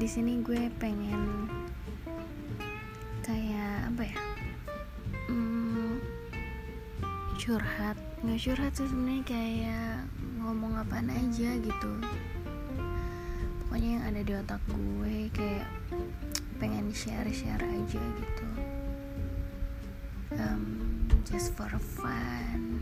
di sini gue pengen kayak apa ya? Hmm, curhat. Nggak curhat sih sebenarnya kayak ngomong apaan aja gitu. Pokoknya yang ada di otak gue kayak pengen share-share aja gitu. Um, just for fun.